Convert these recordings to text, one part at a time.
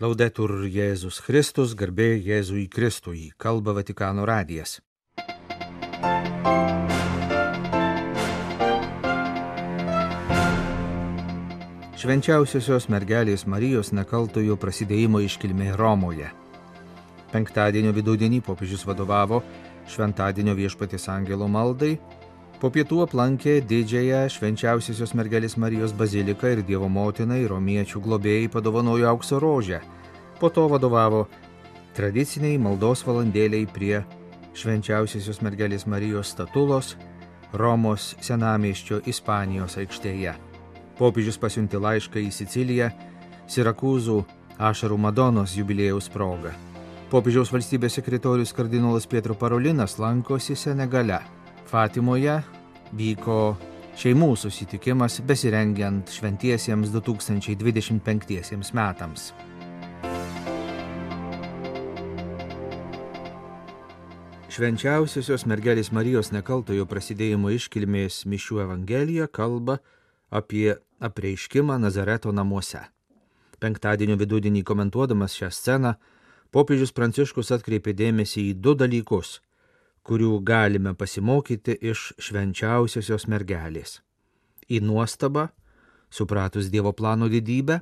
Laudetur Jėzus Kristus, garbė Jėzui Kristui, kalba Vatikano radijas. Švenčiausiosios mergelės Marijos nekaltojo prasidėjimo iškilmė Romoje. Penktadienio vidudienį popiežius vadovavo Šventadienio viešpatės angelo maldai, Po pietų aplankė didžiąją švenčiausiosios mergelės Marijos baziliką ir Dievo motinai romiečių globėjai padovanojo aukso rožę. Po to vadovavo tradiciniai maldos valandėliai prie švenčiausiosios mergelės Marijos statulos Romos senamieščio Ispanijos aikštėje. Popiežius pasiunti laišką į Siciliją Sirakūzų Ašarų Madonos jubilėjaus proga. Popiežiaus valstybės sekretorius kardinolas Pietro Parolinas lankosi Senegale. Fatimoje vyko šeimų susitikimas besirengiant šventiesiems 2025 metams. Švenčiausiosios mergelės Marijos nekaltojo prasidėjimo iškilmės Mišių Evangelija kalba apie apreiškimą Nazareto namuose. Penktadienio vidudienį komentuodamas šią sceną, popiežius Pranciškus atkreipė dėmesį į du dalykus kurių galime pasimokyti iš švenčiausiosios mergelės. Į nuostabą, supratus Dievo plano didybę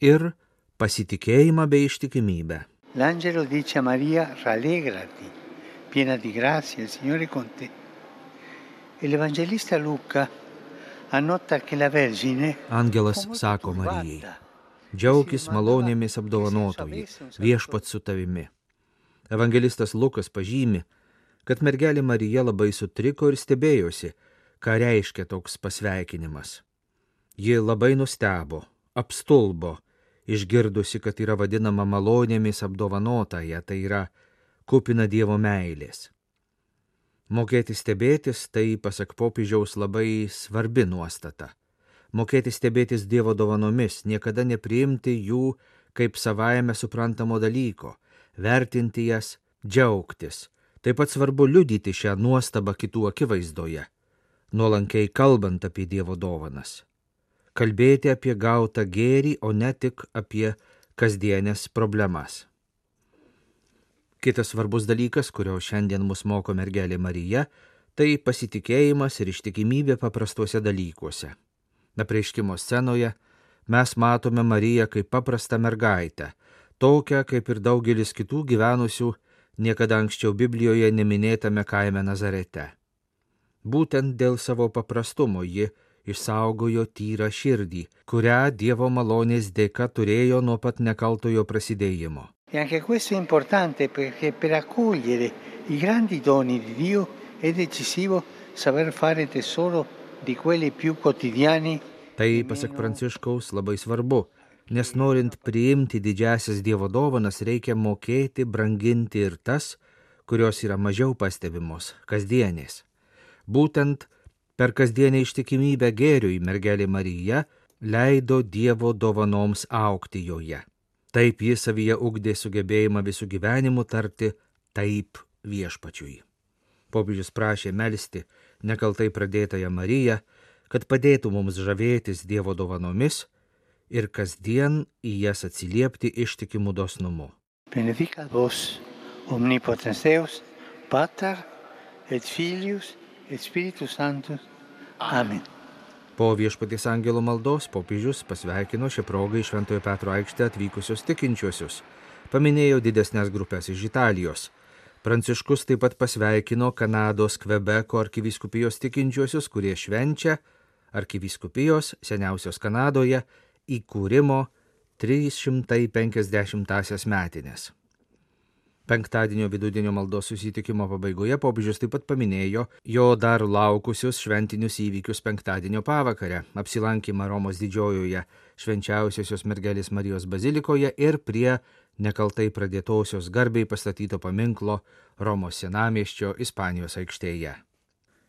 ir pasitikėjimą bei ištikimybę. L'angelo dice a Maria, rallegrati, piena di grazia, il Signore con te. E l'evangelista Luca annota che la Vergine... Angelas sako Marijai, džiaugis malonėmis apdovanotojai, viešpat su tavimi. Evangelistas Lukas pažymi, kad mergelė Marija labai sutriko ir stebėjosi, ką reiškia toks pasveikinimas. Ji labai nustebo, apstulbo, išgirdusi, kad yra vadinama malonėmis apdovanotaja, tai yra kupina Dievo meilės. Mokėti stebėtis tai, pasak popiežiaus, labai svarbi nuostata. Mokėti stebėtis Dievo dovanomis, niekada nepriimti jų kaip savaime suprantamo dalyko, vertinti jas, džiaugtis, Taip pat svarbu liudyti šią nuostabą kitų akivaizdoje, nuolankiai kalbant apie Dievo dovanas. Kalbėti apie gautą gėrį, o ne tik apie kasdienės problemas. Kitas svarbus dalykas, kurio šiandien mus moko mergelė Marija, tai pasitikėjimas ir ištikimybė paprastuose dalykuose. Apreiškimo scenoje mes matome Mariją kaip paprastą mergaitę, tokią kaip ir daugelis kitų gyvenusių niekada anksčiau Biblijoje neminėtame kaime Nazarete. Būtent dėl savo paprastumo ji išsaugojo tyrą širdį, kurią Dievo malonės dėka turėjo nuo pat nekaltojo prasidėjimo. E. Tai, pasak Pranciškaus, labai svarbu nes norint priimti didžiasias Dievo dovanas reikia mokėti branginti ir tas, kurios yra mažiau pastebimos, kasdienės. Būtent per kasdienę ištikimybę gėriui mergelė Marija leido Dievo dovanoms aukti joje. Taip jis savyje ugdė sugebėjimą visų gyvenimų tarti taip viešpačiui. Popiežius prašė melstį nekaltai pradėtąją Mariją, kad padėtų mums žavėtis Dievo dovanomis ir kasdien į jas atsiliepti ištikimų dosnumu. Benedicat vos, omnipotens Deus, Pater et Filius et Spiritus Sanctus. Amen. Po viešpatės angelo maldos popiežius pasveikino šią progą iš Šventojo Petro aikštę atvykusius tikinčiuosius. Paminėjo didesnės grupės iš Italijos. Pranciškus taip pat pasveikino Kanados Kvebeko arkiviskupijos tikinčiuosius, kurie švenčia arkiviskupijos seniausios Kanadoje įkūrimo 350-asias metinės. Penktadienio vidudienio maldos susitikimo pabaigoje popiežius taip pat paminėjo jo dar laukusius šventinius įvykius penktadienio pavakarę - apsilankymą Romos didžiojoje švenčiausiosios mergelės Marijos bazilikoje ir prie nekaltai pradėtosios garbiai pastatyto paminklo Romos senamieščio Ispanijos aikštėje.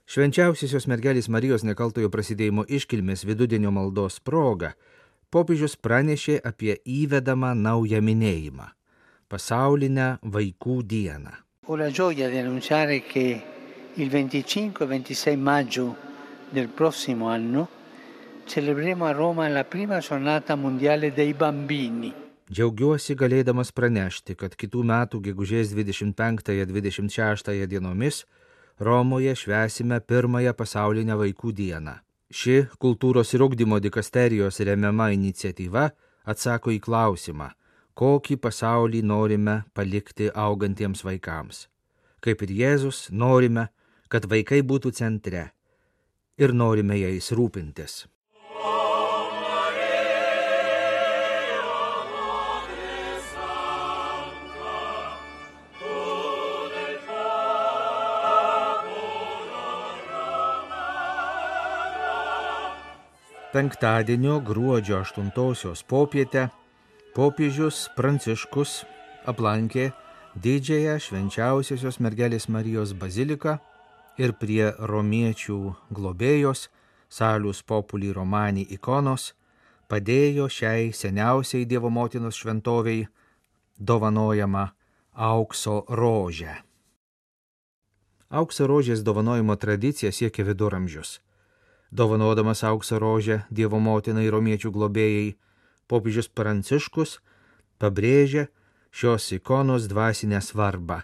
Švenčiausiosios mergelės Marijos nekaltojo prasidėjimo iškilmės vidudienio maldos proga popiežius pranešė apie įvedamą naują minėjimą - pasaulinę vaikų dieną. Il 25-26 maggio del prossimo anno celebreremo a Roma la prima giornata mondiale dei bambini. Džiaugiuosi galėdamas pranešti, kad kitų metų gegužės 25-26 dienomis Romoje švesime pirmąją pasaulinę vaikų dieną. Ši kultūros ir ugdymo dikasterijos remiama iniciatyva atsako į klausimą, kokį pasaulį norime palikti augantiems vaikams. Kaip ir Jėzus, norime, kad vaikai būtų centre ir norime jais rūpintis. Penktadienio gruodžio 8 popietę popiežius Pranciškus aplankė didžiąją švenčiausiosios mergelės Marijos baziliką ir prie romiečių globėjos Salius Populi Romani ikonos padėjo šiai seniausiai Dievo motinos šventoviai dovanojama aukso rožę. Aukso rožės dovanojimo tradicija siekia viduramžius dovanodamas aukso rožę Dievo motinai romiečių globėjai, popiežius Pranciškus pabrėžia šios ikonos dvasinę svarbą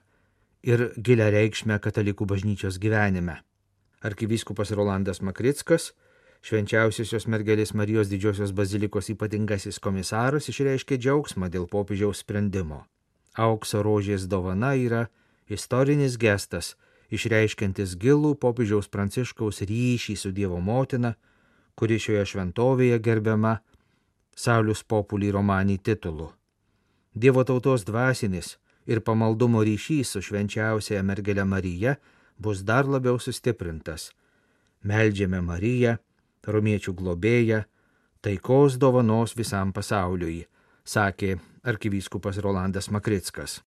ir gilę reikšmę katalikų bažnyčios gyvenime. Arkivyskupas Rolandas Makrickas, švenčiausiosios mergelės Marijos didžiosios bazilikos ypatingasis komisaras, išreiškė džiaugsmą dėl popiežiaus sprendimo. Aukso rožės dovana yra istorinis gestas, išreiškiantis gilų popiežiaus pranciškaus ryšį su Dievo motina, kuri šioje šventovėje gerbiama Saulius Populį Romanį titulu. Dievo tautos dvasinis ir pamaldumo ryšys su švenčiausiaja mergelė Marija bus dar labiau sustiprintas. Meldžiame Mariją, romiečių globėją, taikos dovanos visam pasauliui, sakė arkivyskupas Rolandas Makrickas.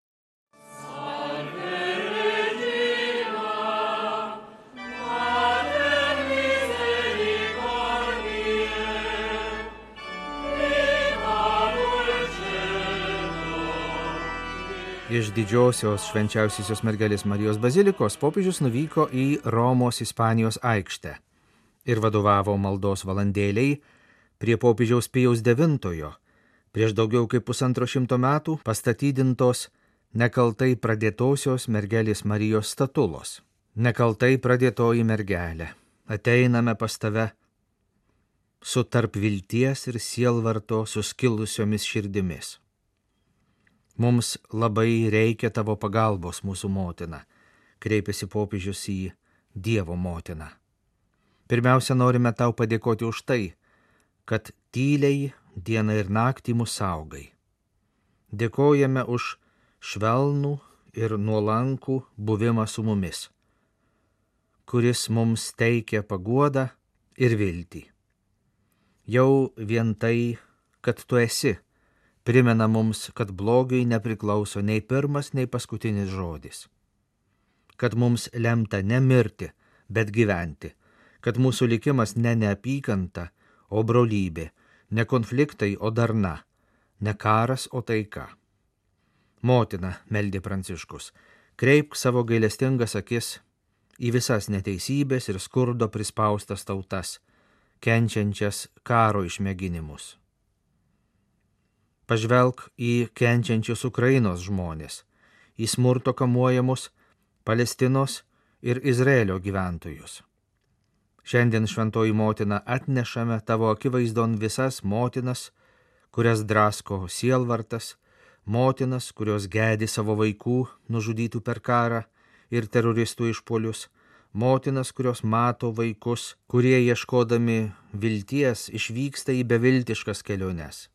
Iš didžiosios švenčiausiosios mergelės Marijos bazilikos popiežius nuvyko į Romos Ispanijos aikštę ir vadovavo maldos valandėliai prie popiežiaus Pijaus IX, prieš daugiau kaip pusantro šimto metų pastatydintos nekaltai pradėtosios mergelės Marijos statulos. Nekaltai pradėtoji mergelė, ateiname pas tave su tarp vilties ir sielvarto suskilusiomis širdimis. Mums labai reikia tavo pagalbos, mūsų motina, kreipėsi popiežius į Dievo motiną. Pirmiausia, norime tau padėkoti už tai, kad tyliai dieną ir naktį mus saugai. Dėkojame už švelnų ir nuolankų buvimą su mumis, kuris mums teikia paguodą ir viltį. Jau vien tai, kad tu esi, primena mums, kad blogiui nepriklauso nei pirmas, nei paskutinis žodis. Kad mums lemta ne mirti, bet gyventi. Kad mūsų likimas ne neapykanta, o brolybė, ne konfliktai, o darna, ne karas, o taika. Motina, meldė Pranciškus, kreipk savo gailestingas akis į visas neteisybės ir skurdo prispaustas tautas, kenčiančias karo išmėginimus. Pažvelk į kenčiančius Ukrainos žmonės, į smurto kamuojamus Palestinos ir Izraelio gyventojus. Šiandien šventoji motina atnešame tavo akivaizdon visas motinas, kurias drasko sielvartas, motinas, kurios gedi savo vaikų nužudytų per karą ir teroristų išpolius, motinas, kurios mato vaikus, kurie ieškodami vilties išvyksta į beviltiškas keliones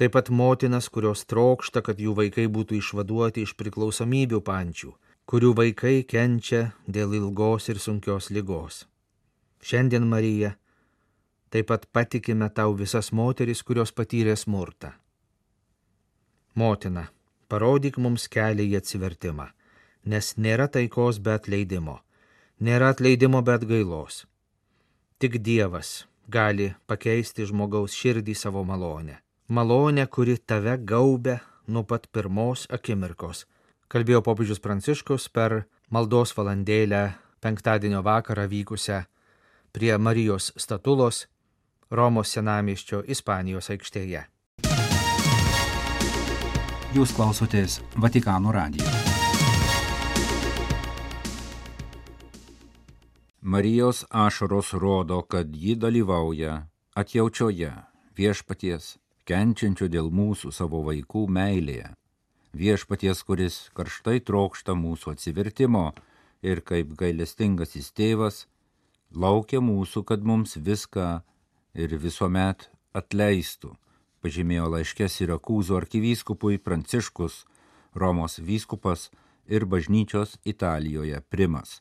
taip pat motinas, kurios trokšta, kad jų vaikai būtų išvaduoti iš priklausomybių pančių, kurių vaikai kenčia dėl ilgos ir sunkios lygos. Šiandien, Marija, taip pat patikime tau visas moteris, kurios patyrė smurtą. Motina, parodyk mums kelią į atsivertimą, nes nėra taikos be atleidimo, nėra atleidimo be atgailos. Tik Dievas gali pakeisti žmogaus širdį savo malonę malonę, kuri tave gaubė nuo pat pirmos akimirkos. Kalbėjo popiežius Pranciškus per maldos valandėlę penktadienio vakarą vykusią prie Marijos statulos Romos senamiščio Ispanijos aikštėje. Jūs klausotės Vatikano radijo. Marijos ašaros rodo, kad ji dalyvauja atjaučioje viešpaties, kenčiančio dėl mūsų savo vaikų meilėje. Viešpaties, kuris karštai trokšta mūsų atsivertimo ir kaip gailestingasis tėvas, laukia mūsų, kad mums viską ir visuomet atleistų pažymėjo laiškė Sirakūzų arkivyskupui Pranciškus, Romos vyskupas ir bažnyčios Italijoje primas.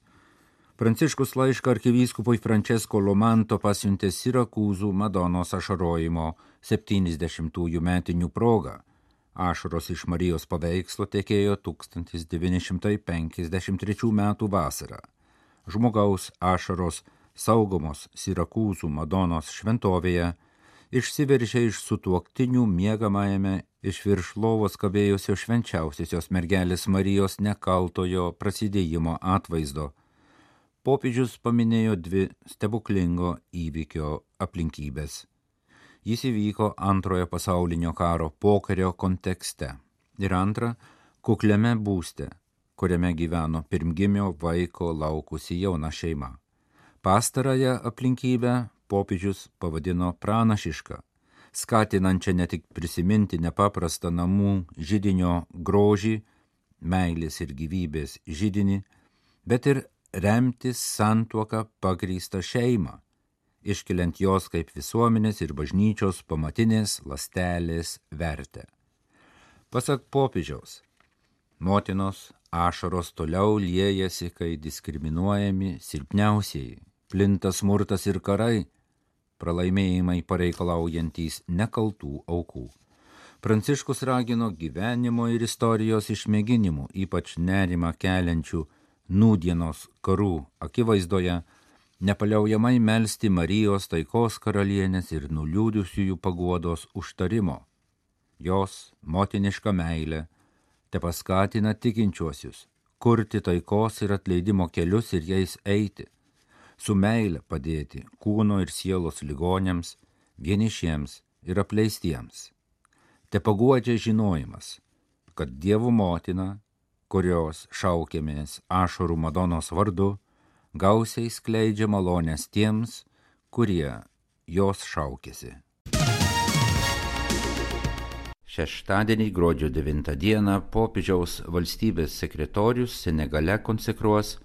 Pranciškus laišką arkivyskupui Francesco Lomanto pasiuntė Sirakūzų Madonos ašarojimo 70-ųjų metinių progą. Ašaros iš Marijos paveikslo tekėjo 1953 m. vasarą. Žmogaus ašaros saugomos Sirakūzų Madonos šventovėje išsiveržė iš sutuoktinių miegamajame iš virš lovos kabėjusio švenčiausiosios mergelės Marijos nekaltojo prasidėjimo atvaizdo. Popiežius paminėjo dvi stebuklingo įvykio aplinkybės. Jis įvyko antrojo pasaulinio karo pokario kontekste ir antra - kukliame būste, kuriame gyveno pirmgimio vaiko laukusi jauna šeima. Pastarąją aplinkybę popiežius pavadino pranašišką, skatinančią ne tik prisiminti nepaprastą namų žydinio grožį, meilės ir gyvybės žydinį, bet ir remti santuoką pagrįstą šeimą, iškeliant jos kaip visuomenės ir bažnyčios pamatinės lastelės vertę. Pasak popiežiaus, motinos ašaros toliau liejasi, kai diskriminuojami silpniausieji, plinta smurtas ir karai, pralaimėjimai pareikalaujantys nekaltų aukų. Pranciškus ragino gyvenimo ir istorijos išmėginimų, ypač nerima keliančių nūdienos karų akivaizdoje, nepaliaujamai melstį Marijos taikos karalienės ir nuliūdusiųjų paguodos užtarimo. Jos motiniška meilė te paskatina tikinčiuosius kurti taikos ir atleidimo kelius ir jais eiti su meile padėti kūno ir sielos ligonėms, vienišiems ir apleistiems. Te paguodžia žinojimas, kad Dievo motina, kurios šaukėmės ašarų Madonos vardu, gausiai skleidžia malonės tiems, kurie jos šaukėsi. Šeštadienį gruodžio 9 dieną popiežiaus valstybės sekretorius Senegale konsekruos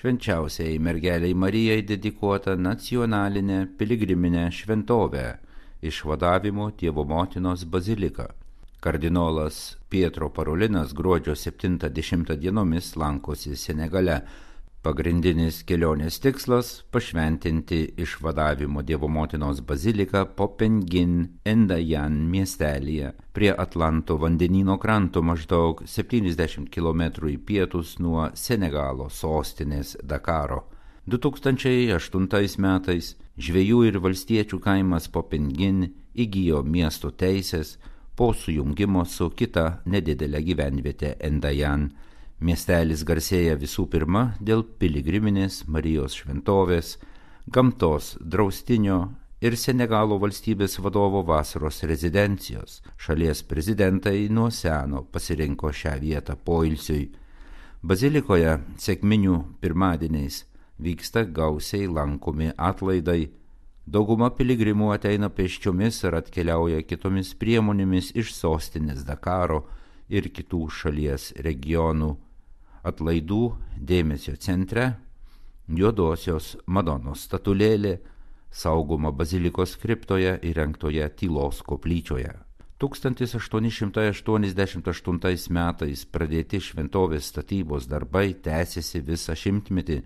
švenčiausiai mergeliai Marijai dedikuota nacionalinė piligriminė šventovė išvadavimo Dievo motinos bazilika. Kardinolas Pietro Parolinas gruodžio 70 dienomis lankosi Senegale, Pagrindinis kelionės tikslas - pašventinti išvadavimo Dievo motinos baziliką Popengin Endajan miestelyje prie Atlanto vandenino kranto maždaug 70 km į pietus nuo Senegalo sostinės Dakaro. 2008 metais žvėjų ir valstiečių kaimas Popengin įgyjo miesto teisės po sujungimo su kita nedidelė gyvenvietė Endajan Miestelis garsėja visų pirma dėl piligriminės Marijos šventovės, gamtos draustinio ir Senegalo valstybės vadovo vasaros rezidencijos. Šalies prezidentai nuo seno pasirinko šią vietą poilsiui. Bazilikoje sėkminių pirmadieniais vyksta gausiai lankomi atlaidai. Dauguma piligrimų ateina pėsčiomis ar atkeliauja kitomis priemonėmis iš sostinės Dakaro ir kitų šalies regionų atlaidų dėmesio centre juodosios Madonos statulėlė saugoma bazilikos kriptoje įrengtoje tylos koplyčioje. 1888 metais pradėti šventovės statybos darbai tęsiasi visą šimtmetį.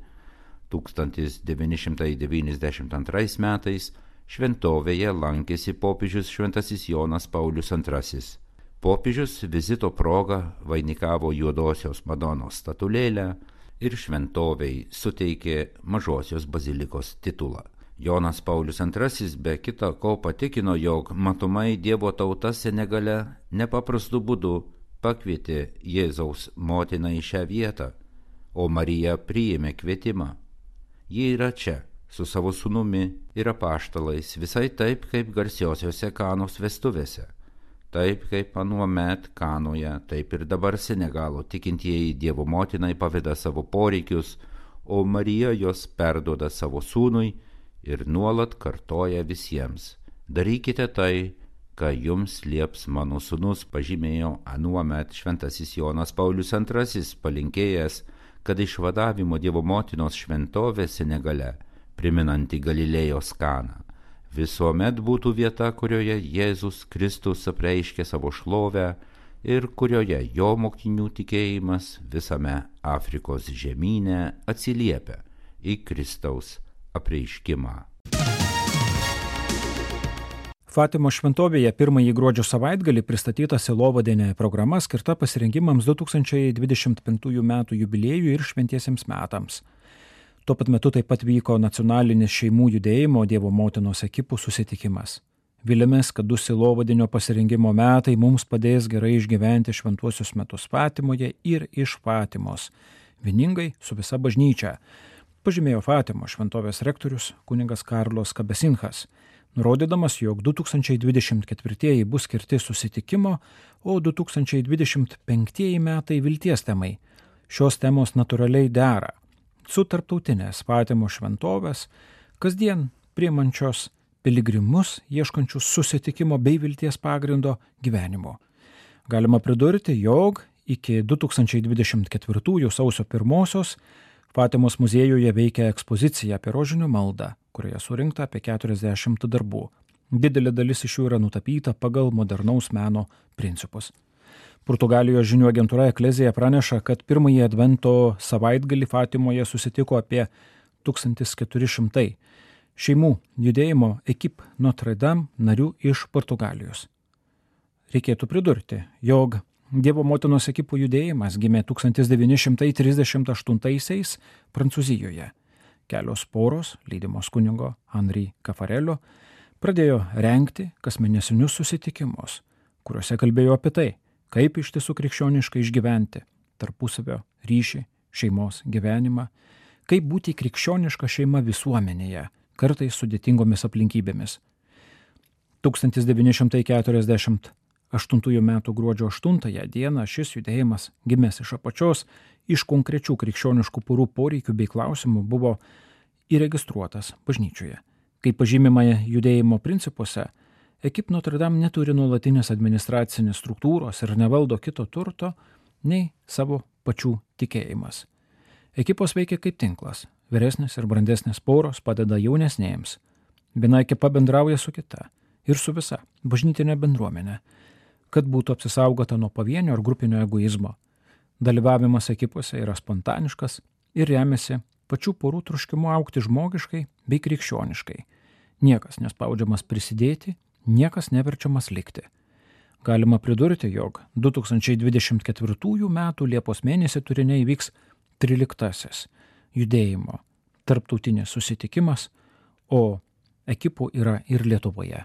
1992 metais šventovėje lankėsi popiežius Šventasis Jonas Paulius II. Popiežius vizito proga vainikavo juodosios Madonos statulėlę ir šventoviai suteikė mažosios bazilikos titulą. Jonas Paulius II be kita ko patikino, jog matomai Dievo tauta Senegale nepaprastu būdu pakvietė Jėzaus motiną į šią vietą, o Marija priėmė kvietimą. Ji yra čia su savo sunumi ir apaštalais visai taip kaip garsiosiuose kanos vestuvėse Taip kaip anuo met Kanoje, taip ir dabar Senegalo tikintieji Dievo motinai paveda savo poreikius, o Marija jos perdoda savo sūnui ir nuolat kartoja visiems. Darykite tai, ką jums lieps mano sūnus, pažymėjo anuomet šventasis Jonas Paulius II, palinkėjęs, kad išvadavimo Dievo motinos šventovė Senegale, priminanti Galilėjos kaną, visuomet būtų vieta, kurioje Jėzus Kristus apreiškė savo šlovę ir kurioje jo mokinių tikėjimas visame Afrikos žemynė atsiliepia į Kristaus apreiškimą. Fatimo šventovėje pirmąjį gruodžio savaitgalį pristatyta silovadienė programa skirta pasirinkimams 2025 m. jubiliejui ir šventiesiems metams. Tuo pat metu taip pat vyko nacionalinis šeimų judėjimo Dievo motinos ekipų susitikimas. Vilėmės, kad du silovadinio pasirinkimo metai mums padės gerai išgyventi šventuosius metus Fatimoje ir iš Fatimos, vieningai su visa bažnyčia, pažymėjo Fatimo šventovės rektorius kuningas Karlos Kabesinhas, nurodydamas, jog 2024 bus skirti susitikimo, o 2025 metai vilties temai. Šios temos natūraliai dera su tarptautinės Fatimo šventovės, kasdien priimančios piligrimus ieškančius susitikimo bei vilties pagrindo gyvenimo. Galima pridurti, jog iki 2024 sausio 1 Fatimos muziejuje veikia ekspozicija apie rožinių maldą, kurioje surinkta apie 40 darbų. Didelė dalis iš jų yra nutapyta pagal modernaus meno principus. Portugalijos žinių agentūra Eklezija praneša, kad pirmąjį advento savaitgalį Fatimoje susitiko apie 1400 šeimų judėjimo ekip Notre Dame narių iš Portugalijos. Reikėtų pridurti, jog Dievo motinos ekipų judėjimas gimė 1938-aisiais Prancūzijoje. Kelios poros, lydimos kunigo Henri Kafarelio, pradėjo renkti kasmėnesinius susitikimus, kuriuose kalbėjo apie tai, kaip iš tiesų krikščioniškai išgyventi tarpusavio ryšį, šeimos gyvenimą, kaip būti krikščioniška šeima visuomenėje, kartais sudėtingomis aplinkybėmis. 1948 m. gruodžio 8 d. šis judėjimas gimęs iš apačios, iš konkrečių krikščioniškų porų poreikių bei klausimų buvo įregistruotas bažnyčioje. Kaip pažymima judėjimo principuose, Ekip Notre Dame neturi nuolatinės administracinės struktūros ir nevaldo kito turto nei savo pačių tikėjimas. Ekipos veikia kaip tinklas. Vyresnės ir brandesnės poros padeda jaunesnėjams. Viena ekipa bendrauja su kita ir su visa bažnytinė bendruomenė, kad būtų apsisaugota nuo pavienio ar grupinio egoizmo. Dalyvavimas ekipose yra spontaniškas ir remiasi pačių porų truškimu aukti žmogiškai bei krikščioniškai. Niekas nespaudžiamas prisidėti niekas neverčiamas likti. Galima pridurti, jog 2024 m. Liepos mėnesį turinė įvyks 13 judėjimo tarptautinis susitikimas, o ekipų yra ir Lietuvoje.